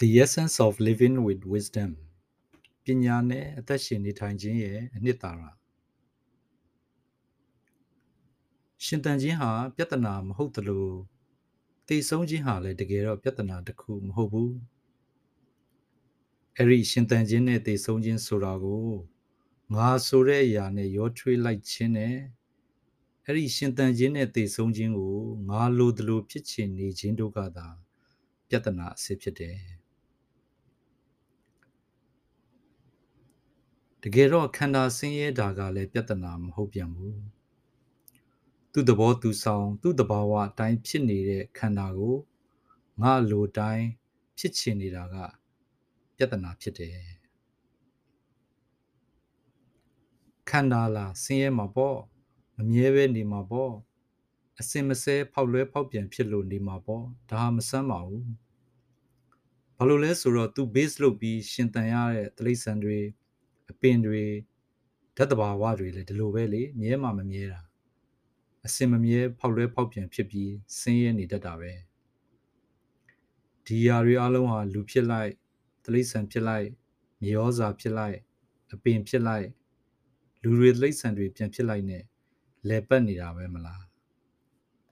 The essence of living with wisdom ပညာနဲ့အသက်ရှင်နေထိုင်ခြင်းရဲ့အနှစ်သာရရှင်တန်ခြင်းဟာပြဿနာမဟုတ်သလိုတည်ဆုံးခြင်းဟာလည်းတကယ်တော့ပြဿနာတစ်ခုမဟုတ်ဘူးအဲ့ဒီရှင်တန်ခြင်းနဲ့တည်ဆုံးခြင်းဆိုတာကိုငါဆိုတဲ့အရာနဲ့ရောထွေးလိုက်ခြင်းနဲ့အဲ့ဒီရှင်တန်ခြင်းနဲ့တည်ဆုံးခြင်းကိုငါလိုသလိုဖြစ်ချင်နေခြင်းတို့ကသာပြဿနာအစစ်ဖြစ်တယ် တကယ်တော့ခန္ဓာဆင်းရဲတာကလည်းပြဿနာမဟုတ်ပြန်ဘူးသူ့သဘောသူဆောင် သူ့တဘာဝအတိုင်းဖြစ်နေတဲ့ခန္ဓာကိုငါလိုတိုင်းဖြစ်ချင်နေတာက ပြဿနာဖြစ်တယ်ခန္ဓာလားဆင်းရဲမှာပေါ့မမြဲပဲနေမှာပေါ့အစင်မစဲဖောက်လွဲဖောက်ပြန်ဖြစ်လို့နေမှာပေါ့ဒါဟာမဆမ်းပါဘူးဘာလို့လဲဆိုတော့ तू base လုပ်ပြီးရှင်တန်ရတဲ့တိရစ္ဆာန်တွေအ ပင်တွေဓာတ်တဘာဝတွေလည်းဒီလိုပဲလေမြဲမှမမြဲတာအစင်မမြဲဖောက်လွဲဖောက်ပြန်ဖြစ်ပြီးဆင်းရဲနေတတ်တာပဲဒီຢာတွေအလုံးဟာလူဖြစ်လိုက်တိရစ္ဆာန်ဖြစ်လိုက်မြေဩဇာဖြစ်လိုက်အပင်ဖြစ်လိုက်လူတွေတိရစ္ဆာန်တွေပြန်ဖြစ်လိုက်နဲ့လဲပတ်နေတာပဲမလား